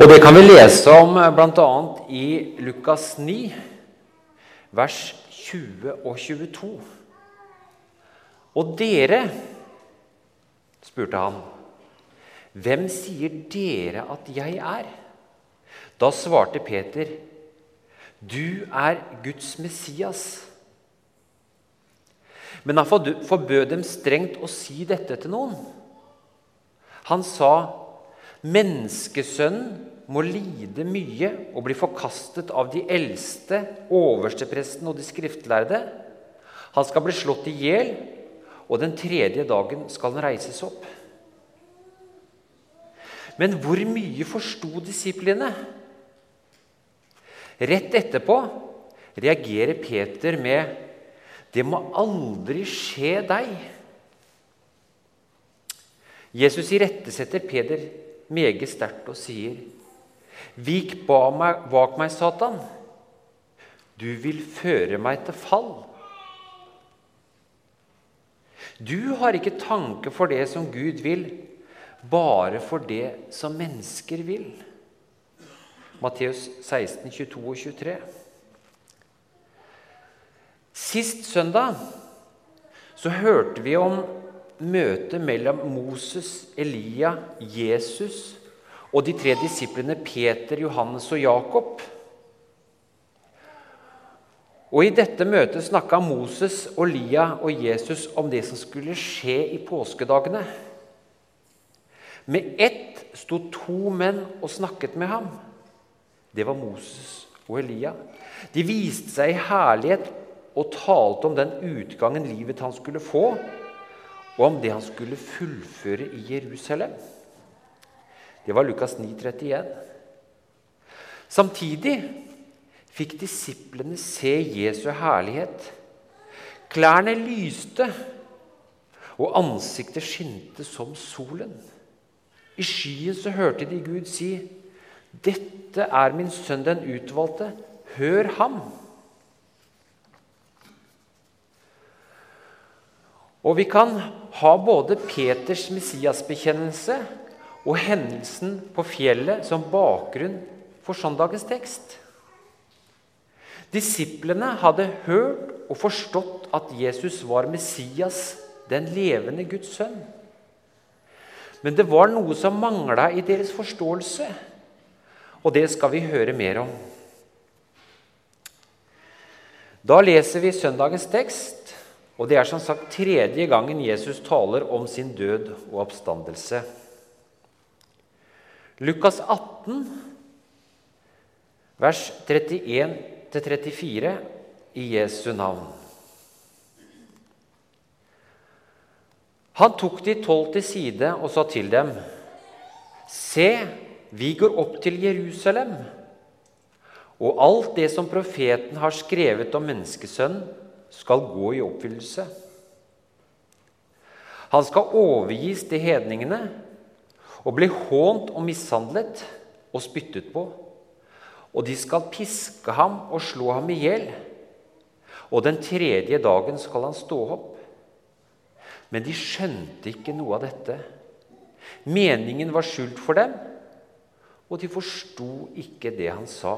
Og det kan vi lese om bl.a. i Lukas 9, vers 20 og 22. Og dere, spurte han, hvem sier dere at jeg er? Da svarte Peter, du er Guds Messias. Men han forbød dem strengt å si dette til noen. Han sa, Menneskesønnen må lide mye og bli forkastet av de eldste, overstepresten og de skriftlærde. Han skal bli slått i hjel, og den tredje dagen skal han reises opp. Men hvor mye forsto disiplene? Rett etterpå reagerer Peter med 'Det må aldri skje deg'. Jesus irettesetter Peder meget sterkt og sier, 'Vik bak meg, Satan. Du vil føre meg til fall.' Du har ikke tanke for det som Gud vil, bare for det som mennesker vil. Matteus 16, 22 og 23. Sist søndag så hørte vi om møtet mellom Moses, Elia, Jesus og de tre disiplene Peter, Johannes og Jakob. Og I dette møtet snakka Moses, og Lia og Jesus om det som skulle skje i påskedagene. Med ett sto to menn og snakket med ham. Det var Moses og Elia. De viste seg i herlighet og talte om den utgangen livet han skulle få, og om det han skulle fullføre i Jerusalem. Det var Lukas 9, 31. Samtidig fikk disiplene se Jesu herlighet. Klærne lyste, og ansiktet skinte som solen. I skyen så hørte de Gud si, 'Dette er min sønn den utvalgte. Hør ham.' Og vi kan ha både Peters Messias-bekjennelse og hendelsen på fjellet som bakgrunn for søndagens tekst. Disiplene hadde hørt og forstått at Jesus var Messias, den levende Guds sønn. Men det var noe som mangla i deres forståelse, og det skal vi høre mer om. Da leser vi søndagens tekst og det er som sagt tredje gangen Jesus taler om sin død og oppstandelse. Lukas 18, vers 31-34 i Jesu navn. Han tok de tolv til side og sa til dem.: Se, vi går opp til Jerusalem, og alt det som profeten har skrevet om menneskesønnen, skal gå i oppfyllelse. Han skal overgis til hedningene og ble hånt og mishandlet og spyttet på. Og de skal piske ham og slå ham i hjel. Og den tredje dagen skal han stå opp. Men de skjønte ikke noe av dette. Meningen var skjult for dem, og de forsto ikke det han sa.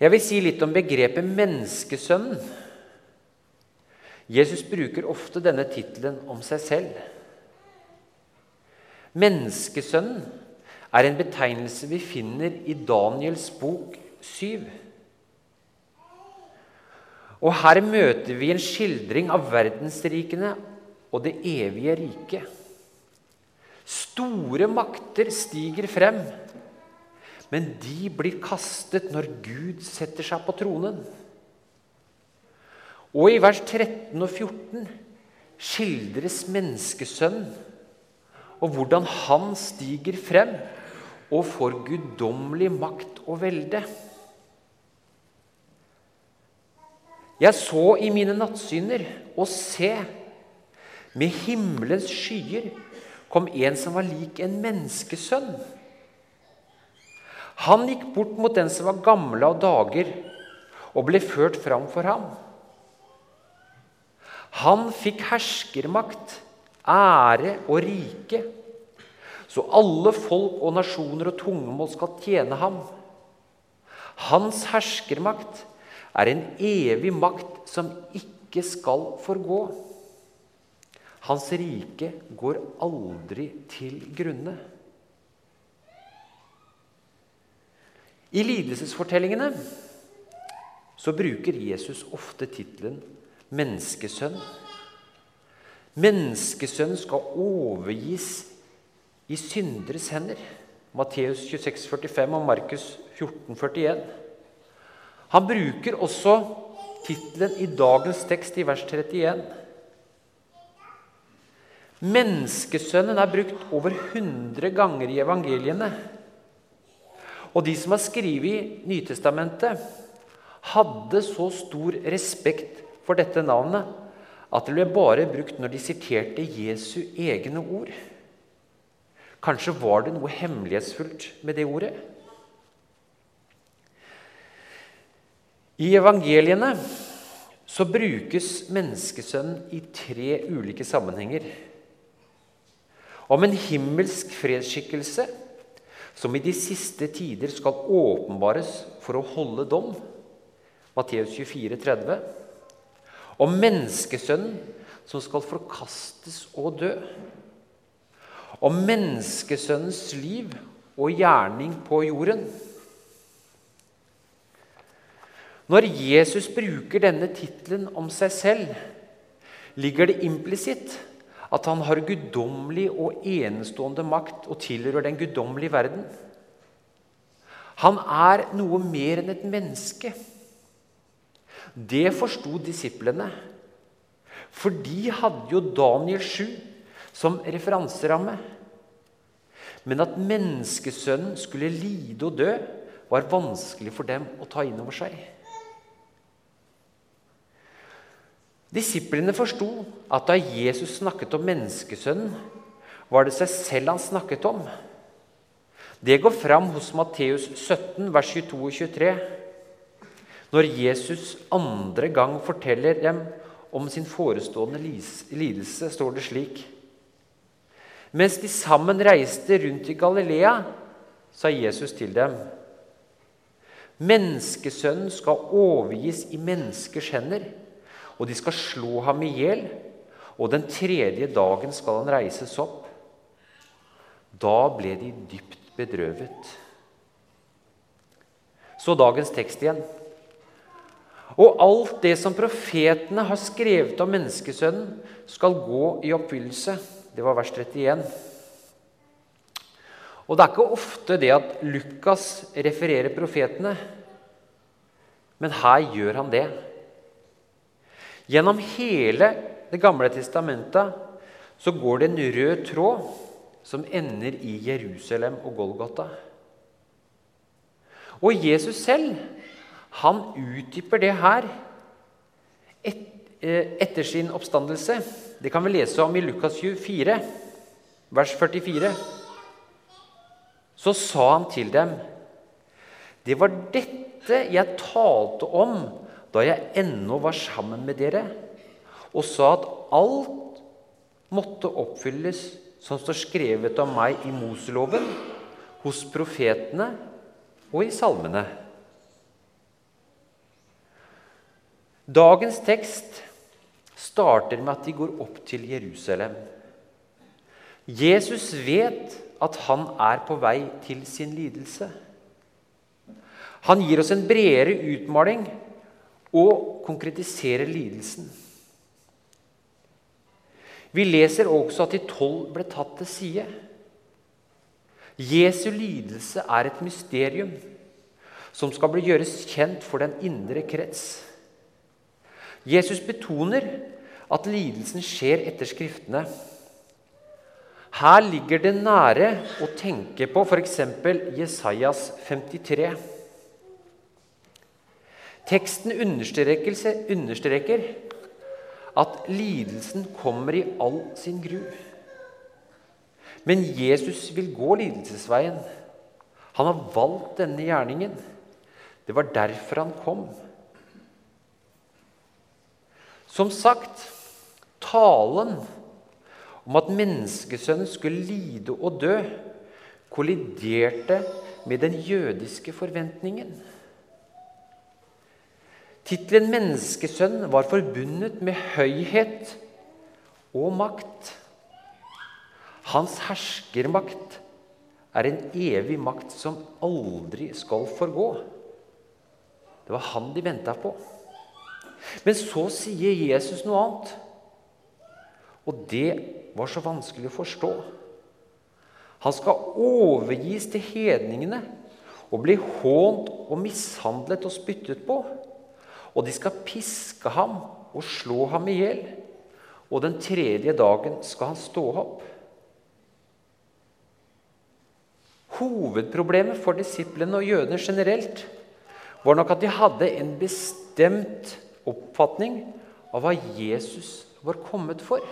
Jeg vil si litt om begrepet menneskesønnen. Jesus bruker ofte denne tittelen om seg selv. Menneskesønnen er en betegnelse vi finner i Daniels bok 7. Og Her møter vi en skildring av verdensrikene og det evige riket. Store makter stiger frem men de blir kastet når Gud setter seg på tronen. Og i vers 13 og 14 skildres menneskesønnen og hvordan han stiger frem og får guddommelig makt og velde. Jeg så i mine nattsyner, og se, med himmelens skyer kom en som var lik en menneskesønn. Han gikk bort mot den som var gamle av dager, og ble ført fram for ham. Han fikk herskermakt, ære og rike, så alle folk og nasjoner og tungemål skal tjene ham. Hans herskermakt er en evig makt som ikke skal forgå. Hans rike går aldri til grunne. I lidelsesfortellingene så bruker Jesus ofte tittelen 'menneskesønn'. Menneskesønnen skal overgis i synderes hender. Matteus 26, 45 og Markus 14, 41. Han bruker også tittelen i dagens tekst i vers 31. Menneskesønnen er brukt over 100 ganger i evangeliene. Og de som har skrevet Nytestamentet, hadde så stor respekt for dette navnet at det ble bare brukt når de siterte Jesu egne ord. Kanskje var det noe hemmelighetsfullt med det ordet? I evangeliene så brukes menneskesønnen i tre ulike sammenhenger. Om en himmelsk fredsskikkelse som i de siste tider skal åpenbares for å holde dom. Matteus 24, 30 om menneskesønnen som skal forkastes og dø. Om menneskesønnens liv og gjerning på jorden. Når Jesus bruker denne tittelen om seg selv, ligger det implisitt at han har guddommelig og enestående makt og tilhører den guddommelige verden. Han er noe mer enn et menneske. Det forsto disiplene. For de hadde jo Daniel 7 som referanseramme. Men at menneskesønnen skulle lide og dø, var vanskelig for dem å ta inn over seg. Disiplene forsto at da Jesus snakket om menneskesønnen, var det seg selv han snakket om. Det går fram hos Matteus 17, vers 22 og 23. Når Jesus andre gang forteller dem om sin forestående lidelse, står det slik Mens de sammen reiste rundt i Galilea, sa Jesus til dem Menneskesønnen skal overgis i menneskers hender, og de skal slå ham i hjel, og den tredje dagen skal han reises opp. Da ble de dypt bedrøvet. Så dagens tekst igjen. Og alt det som profetene har skrevet om menneskesønnen, skal gå i oppfyllelse. Det var vers 31. Og det er ikke ofte det at Lukas refererer profetene, men her gjør han det. Gjennom hele Det gamle testamentet så går det en rød tråd som ender i Jerusalem og Golgata. Og Jesus selv han utdyper det her et, eh, etter sin oppstandelse. Det kan vi lese om i Lukas 24, vers 44. Så sa han til dem, 'Det var dette jeg talte om da jeg ennå var sammen med dere,' 'og sa at alt måtte oppfylles som står skrevet om meg i Moseloven, hos profetene og i salmene.' Dagens tekst starter med at de går opp til Jerusalem. Jesus vet at han er på vei til sin lidelse. Han gir oss en bredere utmaling og konkretiserer lidelsen. Vi leser også at de tolv ble tatt til side. Jesu lidelse er et mysterium som skal bli gjøres kjent for den indre krets. Jesus betoner at lidelsen skjer etter Skriftene. Her ligger det nære å tenke på f.eks. Jesajas 53. Teksten understreker, at lidelsen kommer i all sin gru. Men Jesus vil gå lidelsesveien. Han har valgt denne gjerningen. Det var derfor han kom. Som sagt, talen om at menneskesønnen skulle lide og dø, kolliderte med den jødiske forventningen. Tittelen 'menneskesønn' var forbundet med høyhet og makt. Hans herskermakt er en evig makt som aldri skal forgå. Det var han de venta på. Men så sier Jesus noe annet. Og det var så vanskelig å forstå. Han skal overgis til hedningene og bli hånt og mishandlet og spyttet på. Og de skal piske ham og slå ham i hjel. Og den tredje dagen skal han stå opp. Hovedproblemet for disiplene og jødene generelt var nok at de hadde en bestemt oppfatning av hva Jesus var kommet for.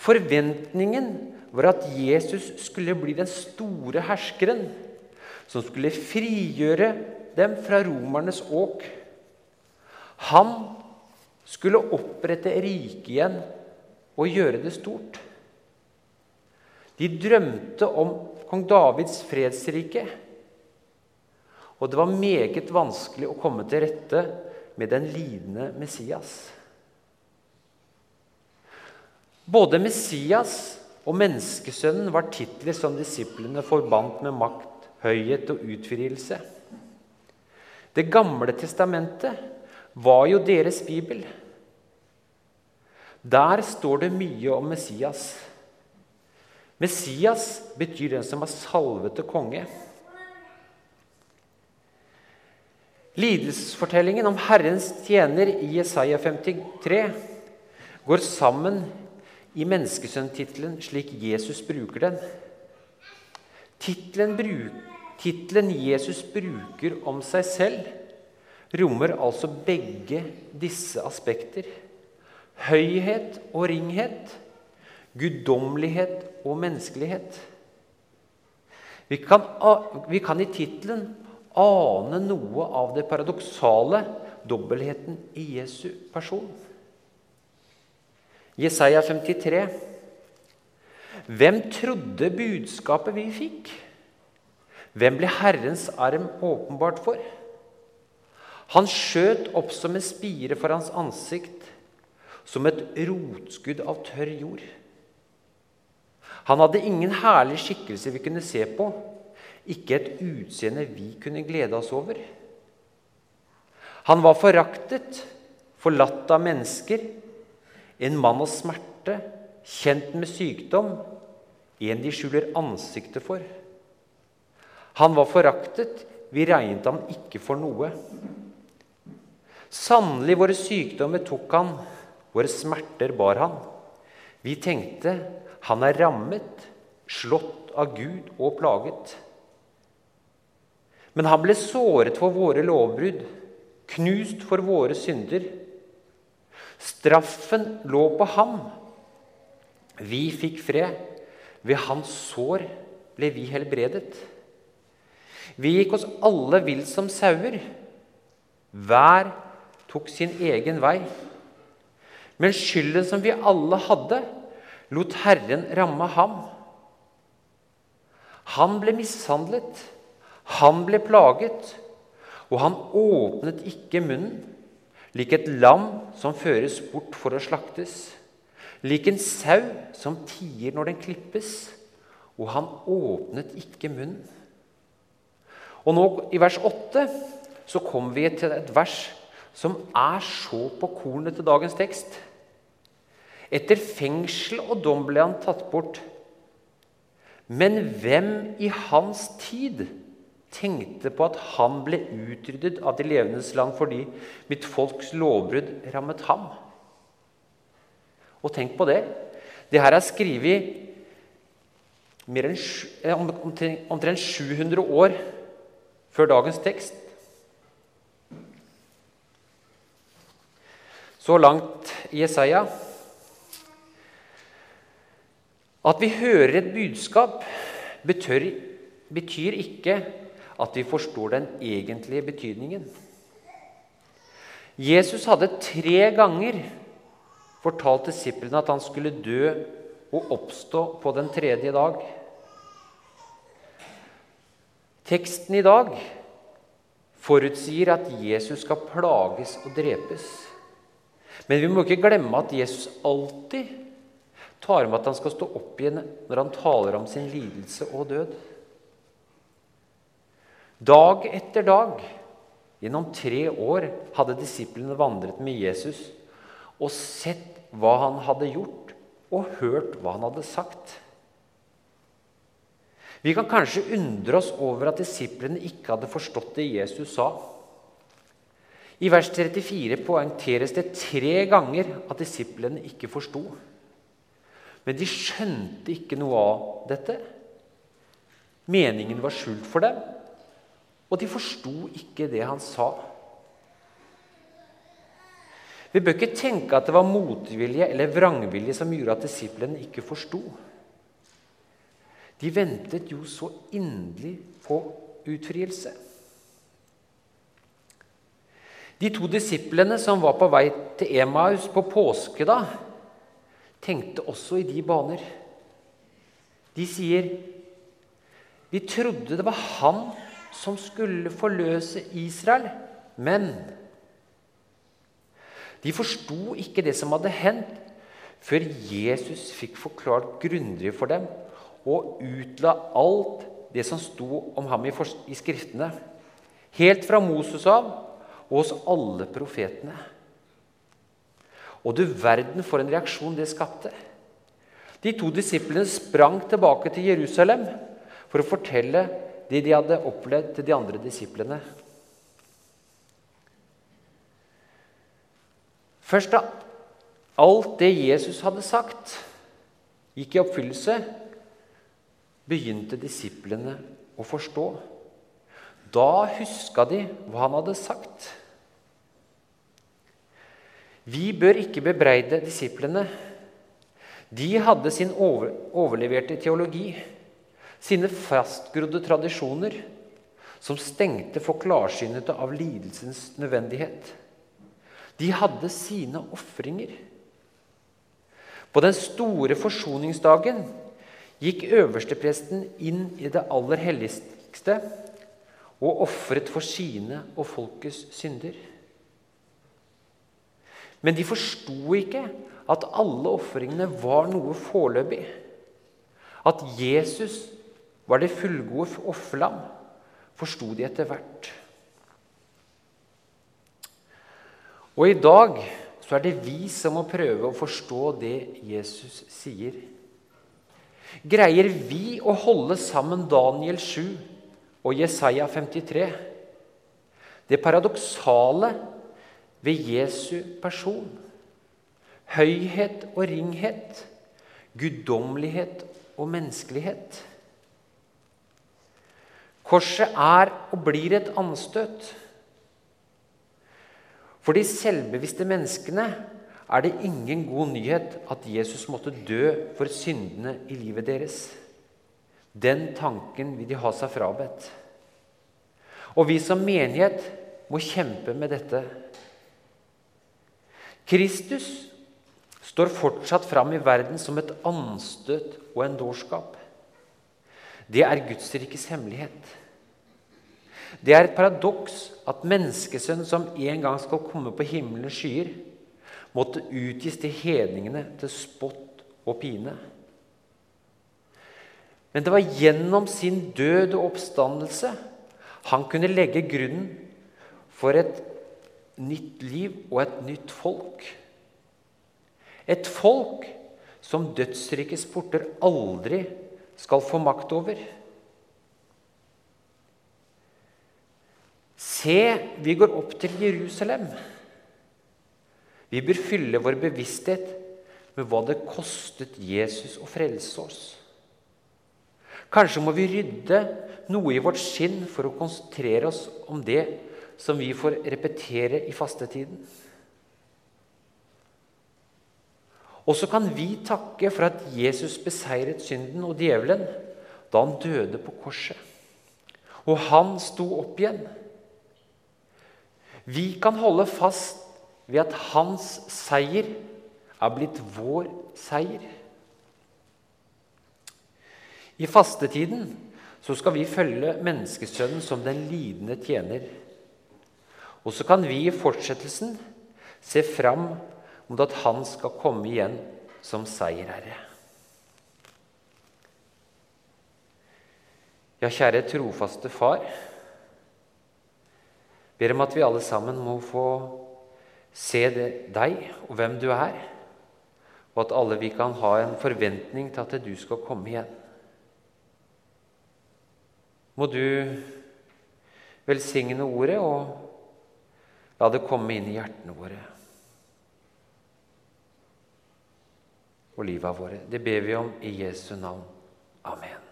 Forventningen var at Jesus skulle bli den store herskeren som skulle frigjøre dem fra romernes åk. Han skulle opprette riket igjen og gjøre det stort. De drømte om kong Davids fredsrike. Og det var meget vanskelig å komme til rette med den lidende Messias. Både Messias og menneskesønnen var titler som disiplene forbandt med makt, høyhet og utfrielse. Det gamle testamentet var jo deres bibel. Der står det mye om Messias. Messias betyr den som er salvet til konge. Lidelsesfortellingen om Herrens tjener i Jesaja 53 går sammen i menneskesønntittelen slik Jesus bruker den. Tittelen Jesus bruker om seg selv, rommer altså begge disse aspekter. Høyhet og ringhet guddommelighet og menneskelighet. Vi kan, vi kan i tittelen ane noe av det paradoksale, dobbeltheten i Jesu person. Jesaja 53. Hvem trodde budskapet vi fikk? Hvem ble Herrens arm åpenbart for? Han skjøt opp som en spire for hans ansikt, som et rotskudd av tørr jord. Han hadde ingen herlig skikkelse vi kunne se på, ikke et utseende vi kunne glede oss over. Han var foraktet, forlatt av mennesker, en mann av smerte, kjent med sykdom, en de skjuler ansiktet for. Han var foraktet, vi regnet ham ikke for noe. Sannelig, våre sykdommer tok han, våre smerter bar han. Vi tenkte han er rammet, slått av Gud og plaget. Men han ble såret for våre lovbrudd, knust for våre synder. Straffen lå på ham. Vi fikk fred. Ved hans sår ble vi helbredet. Vi gikk oss alle vill som sauer. Hver tok sin egen vei. Men skylden som vi alle hadde, lot Herren ramme ham. Han ble mishandlet, han ble plaget, og han åpnet ikke munnen, lik et lam som føres bort for å slaktes, lik en sau som tier når den klippes, og han åpnet ikke munnen. Og nå I vers 8 så kommer vi til et vers som er så på kornet til dagens tekst. Etter fengsel og dom ble han tatt bort. Men hvem i hans tid tenkte på at han ble utryddet av de levendes land fordi mitt folks lovbrudd rammet ham? Og tenk på det. Det her er skrevet eh, omtrent 700 år før dagens tekst. Så langt i Jesaja. At vi hører et budskap, betyr, ikke at vi forstår den egentlige betydningen. Jesus hadde tre ganger fortalt disiplene at han skulle dø og oppstå på den tredje dag. Teksten i dag forutsier at Jesus skal plages og drepes. Men vi må ikke glemme at Jesus alltid tar med at han skal stå opp igjen når han taler om sin lidelse og død. Dag etter dag, gjennom tre år, hadde disiplene vandret med Jesus og sett hva han hadde gjort, og hørt hva han hadde sagt. Vi kan kanskje undre oss over at disiplene ikke hadde forstått det Jesus sa. I vers 34 poengteres det tre ganger at disiplene ikke forsto. Men de skjønte ikke noe av dette. Meningen var skjult for dem, og de forsto ikke det han sa. Vi bør ikke tenke at det var motvilje eller vrangvilje som gjorde at disiplene ikke forsto. De ventet jo så inderlig på utfrielse. De to disiplene som var på vei til Emaus på påske da, tenkte også i de baner. De sier, 'Vi trodde det var han som skulle forløse Israel, men' De forsto ikke det som hadde hendt, før Jesus fikk forklart grundig for dem og utla alt det som sto om ham i, Skriftene, helt fra Moses av og hos alle profetene. Og du verden for en reaksjon det skapte. De to disiplene sprang tilbake til Jerusalem for å fortelle det de hadde opplevd, til de andre disiplene. Først da alt det Jesus hadde sagt, gikk i oppfyllelse, begynte disiplene å forstå. Da huska de hva han hadde sagt. Vi bør ikke bebreide disiplene. De hadde sin overleverte teologi, sine fastgrodde tradisjoner, som stengte for klarsynete av lidelsens nødvendighet. De hadde sine ofringer. På den store forsoningsdagen gikk øverstepresten inn i det aller helligste og ofret for sine og folkets synder. Men de forsto ikke at alle ofringene var noe foreløpig. At Jesus var det fullgode offerlam, forsto de etter hvert. Og i dag så er det vi som må prøve å forstå det Jesus sier. Greier vi å holde sammen Daniel 7 og Jesaja 53? Det paradoksale ved Jesu person. Høyhet og ringhet. Guddommelighet og menneskelighet. Korset er og blir et anstøt. For de selvbevisste menneskene er det ingen god nyhet at Jesus måtte dø for syndene i livet deres. Den tanken vil de ha seg frabedt. Og vi som menighet må kjempe med dette. Kristus står fortsatt fram i verden som et anstøt og en dårskap. Det er Guds rikes hemmelighet. Det er et paradoks at menneskesønnen som en gang skal komme på himmelens skyer, måtte utgis til hedningene til spott og pine. Men det var gjennom sin død og oppstandelse han kunne legge grunnen for et nytt liv og et nytt folk. Et folk som dødsrikets porter aldri skal få makt over. Se, vi går opp til Jerusalem. Vi bør fylle vår bevissthet med hva det kostet Jesus å frelse oss. Kanskje må vi rydde noe i vårt skinn for å konsentrere oss om det som vi får repetere i fastetiden. Og så kan vi takke for at Jesus beseiret synden og djevelen da han døde på korset. Og han sto opp igjen. Vi kan holde fast ved at hans seier er blitt vår seier. I fastetiden så skal vi følge menneskesønnen som den lidende tjener. Og så kan vi i fortsettelsen se fram mot at han skal komme igjen som seierherre. Ja, kjære trofaste Far. Ber om at vi alle sammen må få se det, deg og hvem du er, og at alle vi kan ha en forventning til at du skal komme igjen. Må du velsigne ordet og la det komme inn i hjertene våre og livet våre. Det ber vi om i Jesu navn. Amen.